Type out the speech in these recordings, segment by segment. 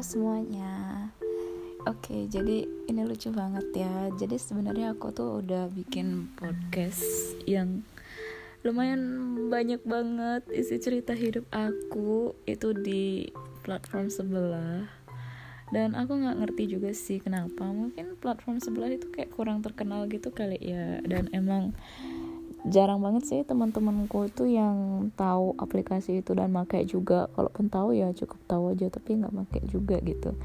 Semuanya. Oke, jadi ini lucu banget ya. Jadi sebenarnya aku tuh udah bikin podcast yang lumayan banyak banget isi cerita hidup aku itu di platform sebelah. Dan aku nggak ngerti juga sih kenapa. Mungkin platform sebelah itu kayak kurang terkenal gitu kali ya. Dan emang jarang banget sih teman-temanku itu yang tahu aplikasi itu dan pakai juga. Kalaupun tahu ya cukup tahu aja tapi nggak pakai juga gitu.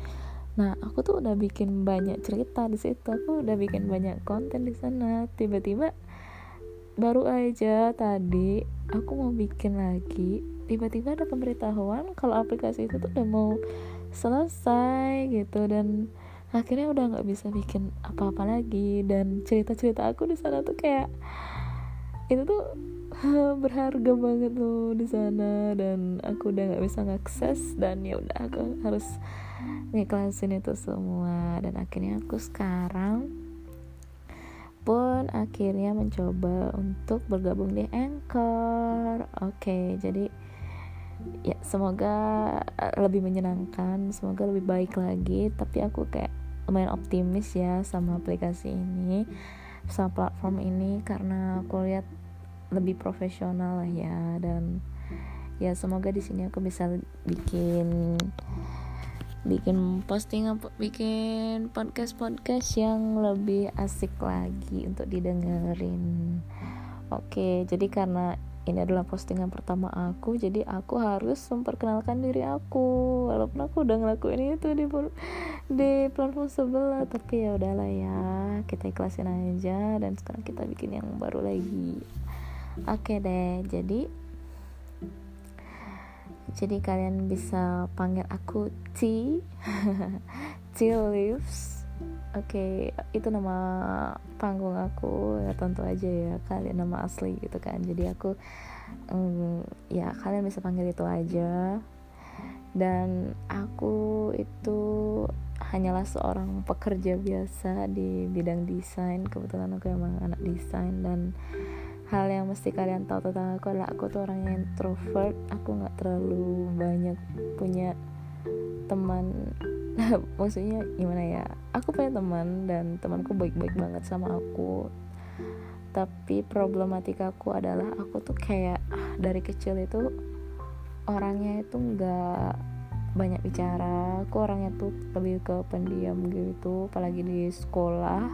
Nah aku tuh udah bikin banyak cerita di situ. Aku udah bikin banyak konten di sana. Tiba-tiba baru aja tadi aku mau bikin lagi tiba-tiba ada pemberitahuan kalau aplikasi itu tuh udah mau selesai gitu dan akhirnya udah nggak bisa bikin apa-apa lagi. Dan cerita-cerita aku di sana tuh kayak itu tuh berharga banget loh di sana dan aku udah nggak bisa ngakses dan ya udah aku harus ngiklasin itu semua dan akhirnya aku sekarang pun akhirnya mencoba untuk bergabung di Anchor. Oke, okay, jadi ya semoga eh, lebih menyenangkan, semoga lebih baik lagi. Tapi aku kayak lumayan optimis ya sama aplikasi ini sama platform ini karena aku lihat lebih profesional lah ya dan ya semoga di sini aku bisa bikin bikin posting bikin podcast podcast yang lebih asik lagi untuk didengerin. Oke jadi karena ini adalah postingan pertama aku jadi aku harus memperkenalkan diri aku. Walaupun aku udah ngelakuin itu di di platform sebelah tapi ya udahlah ya kita ikhlasin aja dan sekarang kita bikin yang baru lagi oke deh jadi jadi kalian bisa panggil aku T T Leaves Oke, okay, itu nama panggung aku ya tentu aja ya kalian nama asli gitu kan. Jadi aku um, ya kalian bisa panggil itu aja. Dan aku itu hanyalah seorang pekerja biasa di bidang desain. Kebetulan aku emang anak desain dan hal yang mesti kalian tahu tentang aku adalah aku tuh orang yang introvert. Aku nggak terlalu banyak punya teman. Maksudnya gimana ya? Aku punya teman dan temanku baik-baik banget sama aku. Tapi problematika aku adalah aku tuh kayak dari kecil itu orangnya itu nggak banyak bicara. Aku orangnya tuh lebih ke pendiam gitu apalagi di sekolah.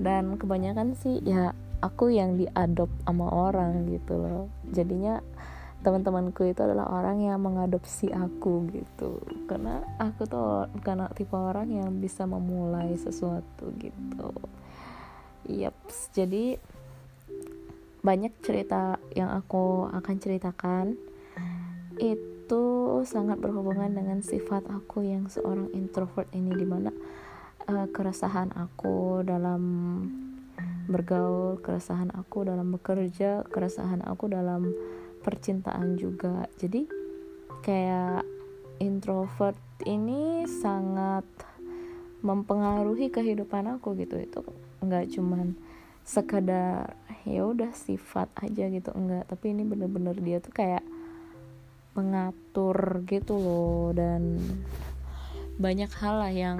Dan kebanyakan sih ya aku yang diadop sama orang gitu loh. Jadinya teman-temanku itu adalah orang yang mengadopsi aku gitu. Karena aku tuh karena tipe orang yang bisa memulai sesuatu gitu. Yep jadi banyak cerita yang aku akan ceritakan. Itu sangat berhubungan dengan sifat aku yang seorang introvert ini di mana uh, keresahan aku dalam bergaul keresahan aku dalam bekerja keresahan aku dalam percintaan juga. Jadi kayak introvert ini sangat mempengaruhi kehidupan aku gitu. Itu nggak cuman sekadar ya udah sifat aja gitu enggak tapi ini bener-bener dia tuh kayak mengatur gitu loh. Dan banyak hal lah yang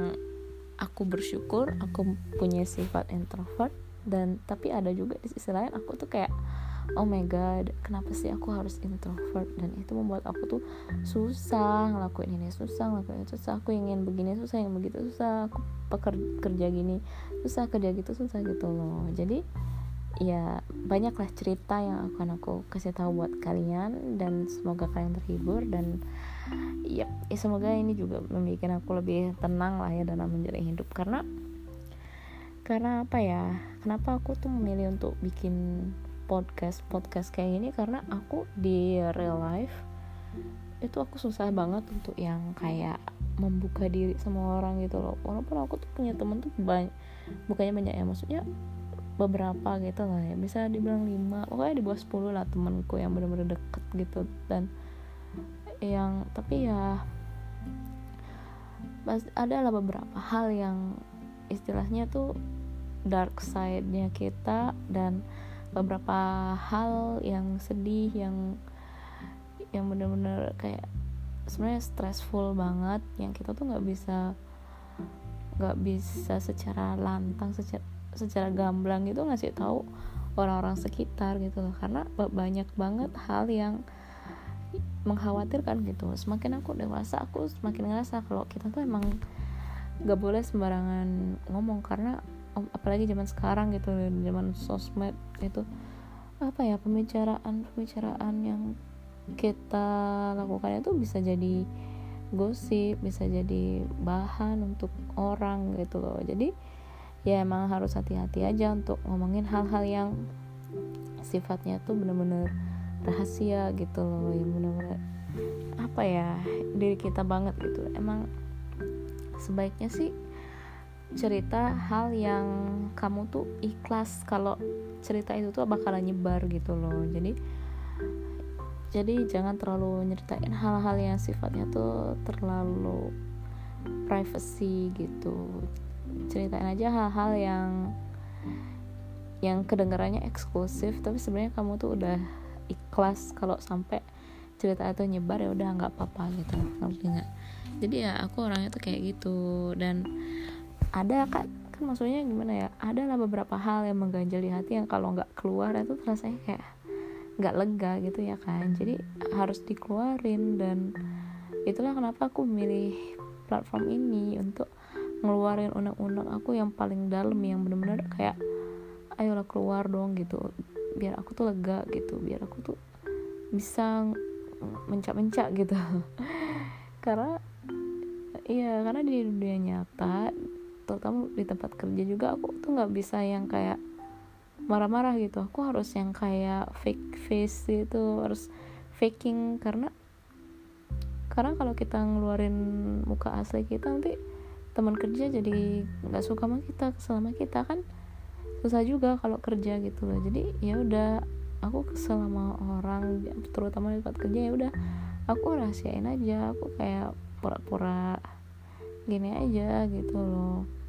aku bersyukur aku punya sifat introvert dan tapi ada juga di sisi lain aku tuh kayak oh my god kenapa sih aku harus introvert? Dan itu membuat aku tuh susah ngelakuin ini susah ngelakuin itu susah. Aku ingin begini susah yang begitu susah. Aku pekerja gini susah kerja gitu susah gitu loh. Jadi ya banyaklah cerita yang akan aku kasih tahu buat kalian. Dan semoga kalian terhibur dan ya, ya semoga ini juga membuat aku lebih tenang lah ya dalam menjalani hidup. Karena karena apa ya kenapa aku tuh memilih untuk bikin podcast podcast kayak gini? Karena aku di real life itu aku susah banget untuk yang kayak membuka diri sama orang gitu loh. Walaupun aku tuh punya temen tuh banyak bukannya banyak ya maksudnya beberapa gitu lah ya. Bisa dibilang lima pokoknya di bawah 10 lah temenku yang bener-bener deket gitu. Dan yang tapi ya ada lah beberapa hal yang istilahnya tuh dark side-nya kita dan beberapa hal yang sedih yang yang bener-bener kayak sebenarnya stressful banget yang kita tuh nggak bisa nggak bisa secara lantang secara secara gamblang gitu ngasih tahu orang-orang sekitar gitu loh. Karena banyak banget hal yang mengkhawatirkan gitu. Semakin aku dewasa aku semakin ngerasa kalau kita tuh emang nggak boleh sembarangan ngomong karena apalagi zaman sekarang gitu zaman sosmed itu apa ya pembicaraan pembicaraan yang kita lakukan itu bisa jadi gosip bisa jadi bahan untuk orang gitu loh. Jadi ya emang harus hati-hati aja untuk ngomongin hal-hal yang sifatnya tuh bener-bener rahasia gitu loh yang bener-bener apa ya diri kita banget gitu. Emang sebaiknya sih cerita hal yang kamu tuh ikhlas kalau cerita itu tuh bakalan nyebar gitu loh. Jadi jadi jangan terlalu nyeritain hal-hal yang sifatnya tuh terlalu privacy gitu. Ceritain aja hal-hal yang yang kedengarannya eksklusif tapi sebenarnya kamu tuh udah ikhlas kalau sampai cerita itu nyebar ya udah nggak apa-apa gitu. Nggak? Jadi ya aku orangnya tuh kayak gitu. Dan ada kan kan maksudnya gimana ya? Ada lah beberapa hal yang mengganjal di hati yang kalau nggak keluar itu rasanya kayak nggak lega gitu ya kan? Jadi harus dikeluarin dan itulah kenapa aku memilih platform ini untuk ngeluarin unek-unek aku yang paling dalam yang bener-bener kayak ayolah keluar dong gitu. Biar aku tuh lega gitu. Biar aku tuh bisa mencak-mencak gitu. Karena iya karena di dunia nyata terutama di tempat kerja juga aku tuh nggak bisa yang kayak marah-marah gitu. Aku harus yang kayak fake face gitu harus faking. Karena karena kalau kita ngeluarin muka asli kita nanti teman kerja jadi nggak suka sama kita kesel sama kita kan susah juga kalau kerja gitu loh. Jadi ya udah aku kesel sama orang terutama di tempat kerja ya udah aku rahasiain aja. Aku kayak pura-pura gini aja gitu loh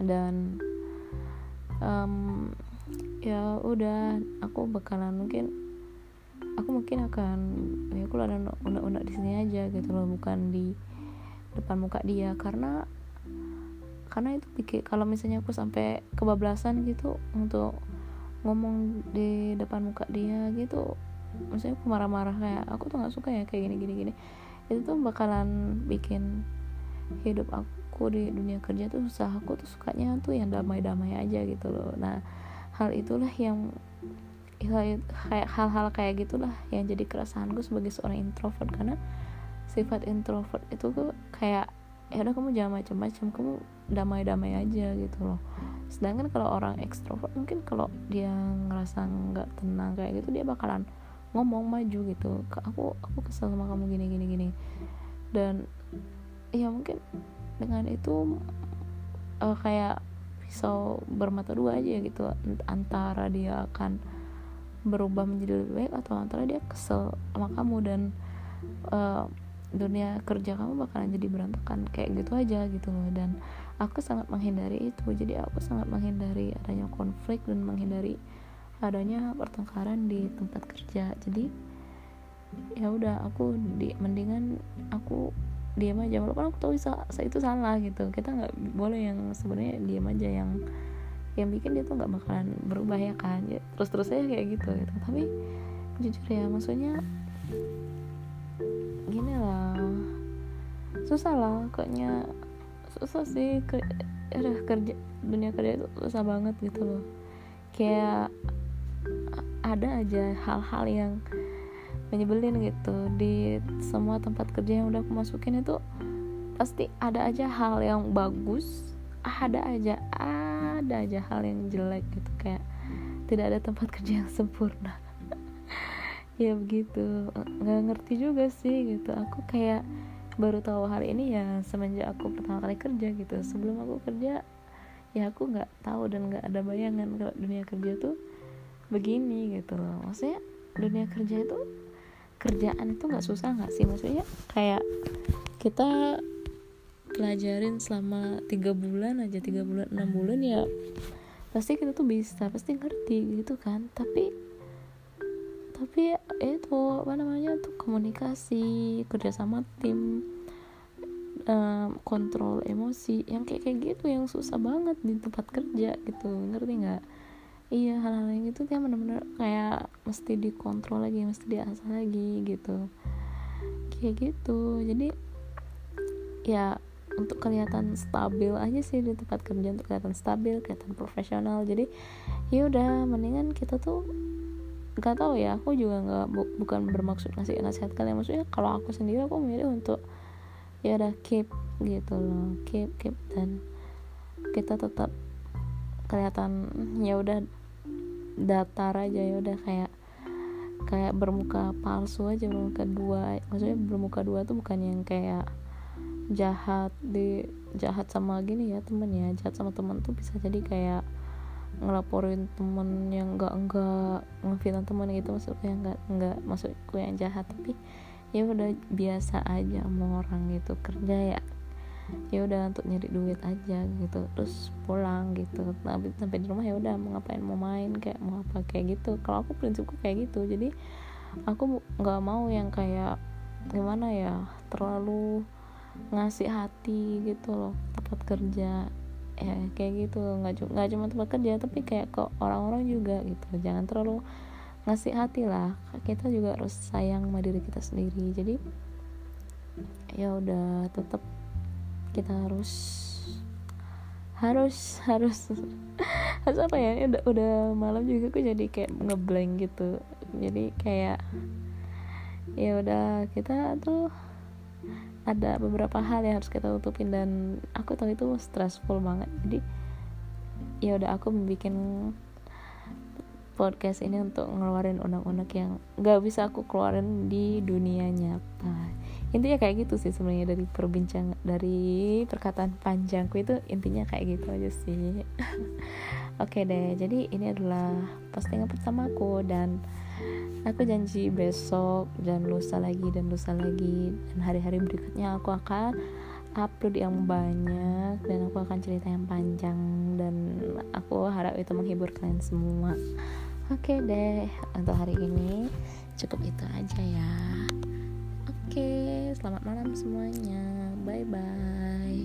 dan um, ya udah aku bakalan mungkin aku mungkin akan ya aku ada undang-undang di sini aja gitu loh bukan di depan muka dia. Karena karena itu pikir kalau misalnya aku sampai kebablasan gitu untuk ngomong di depan muka dia gitu maksudnya aku marah-marah kayak aku tuh nggak suka ya kayak gini gini gini. Itu tuh bakalan bikin hidup aku di dunia kerja tuh susah. Aku tuh sukanya tuh yang damai-damai aja gitu loh. Nah hal itulah yang hal-hal kayak gitulah yang jadi keresahanku sebagai seorang introvert. Karena sifat introvert itu tuh kayak ya udah kamu jangan macam-macam kamu damai-damai aja gitu loh. Sedangkan kalau orang ekstrovert mungkin kalau dia ngerasa nggak tenang kayak gitu dia bakalan ngomong maju gitu. Aku aku kesel sama kamu gini gini gini. Dan ya mungkin dengan itu uh, kayak pisau bermata dua aja gitu. Antara dia akan berubah menjadi lebih baik atau antara dia kesel sama kamu dan uh, dunia kerja kamu bakalan jadi berantakan. Kayak gitu aja gitu loh. Dan aku sangat menghindari itu. Jadi aku sangat menghindari adanya konflik dan menghindari adanya pertengkaran di tempat kerja. Jadi ya udah aku di mendingan aku diam aja. Walaupun aku tahu itu salah gitu. Kita nggak boleh yang sebenarnya diam aja yang yang bikin dia tuh nggak bakalan berubah ya kan? Ya, terus terus aja kayak gitu gitu. Tapi jujur ya maksudnya gini lah. Susah lah kayaknya susah sih ke udah kerja dunia kerja itu susah banget gitu loh. Kayak ada aja hal-hal yang menyebelin gitu. Di semua tempat kerja yang udah aku masukin itu pasti ada aja hal yang bagus ada aja ada aja hal yang jelek gitu. Kayak tidak ada tempat kerja yang sempurna. Ya begitu. Nggak ngerti juga sih gitu. Aku kayak baru tahu hal ini ya semenjak aku pertama kali kerja gitu. Sebelum aku kerja ya aku nggak tahu dan nggak ada bayangan kalau dunia kerja tuh begini gitu loh. Maksudnya dunia kerja itu kerjaan itu nggak susah nggak sih? Maksudnya kayak kita pelajarin selama tiga bulan aja tiga bulan enam bulan ya pasti kita tuh bisa pasti ngerti gitu kan. Tapi tapi itu apa namanya tuh komunikasi kerja sama tim um, kontrol emosi yang kayak kayak gitu yang susah banget di tempat kerja gitu. Ngerti nggak iya hal-hal yang gitu dia benar-benar kayak mesti dikontrol lagi mesti diasah lagi gitu. Kayak gitu. Jadi ya untuk kelihatan stabil aja sih di tempat kerja untuk kelihatan stabil kelihatan profesional. Jadi ya udah mendingan kita tuh nggak tahu ya aku juga nggak bu, bukan bermaksud ngasih nasihat kalian. Maksudnya kalau aku sendiri aku milih untuk ya udah keep gitu loh. Keep keep dan kita tetap kelihatan ya udah datar aja ya udah kayak kayak bermuka palsu aja bermuka dua. Maksudnya bermuka dua tuh bukan yang kayak jahat di jahat sama gini ya temen ya. Jahat sama temen tuh bisa jadi kayak ngelaporin temen yang enggak enggak ngefitnah temen gitu. Maksudnya enggak enggak maksudku yang jahat. Tapi ya udah biasa aja sama orang gitu. Kerja ya ya udah untuk nyari duit aja gitu terus pulang gitu. Tapi sampai di rumah ya udah mau ngapain mau main kayak mau apa kayak gitu. Kalau aku prinsipku kayak gitu jadi aku nggak mau yang kayak gimana ya terlalu ngasih hati gitu loh tempat kerja. Ya kayak gitu nggak nggak cuma tempat kerja tapi kayak ke orang-orang juga gitu. Jangan terlalu ngasih hati lah kita juga harus sayang sama diri kita sendiri. Jadi ya udah tetap kita harus harus harus harus apa ya? Udah udah malam juga aku jadi kayak ngeblank gitu. Jadi kayak ya udah kita tuh ada beberapa hal yang harus kita tutupin dan aku tahu itu stressful banget. Jadi ya udah aku bikin podcast ini untuk ngeluarin unek-unek yang gak bisa aku keluarin di dunia nyata intinya kayak gitu sih sebenarnya dari perbincang dari perkataan panjangku itu intinya kayak gitu aja sih oke deh jadi ini adalah postingan pertamaku dan aku janji besok dan lusa lagi dan lusa lagi dan hari-hari berikutnya aku akan upload yang banyak dan aku akan cerita yang panjang dan aku harap itu menghibur kalian semua Oke okay deh, untuk hari ini cukup itu aja ya. Oke, selamat malam semuanya. Bye bye.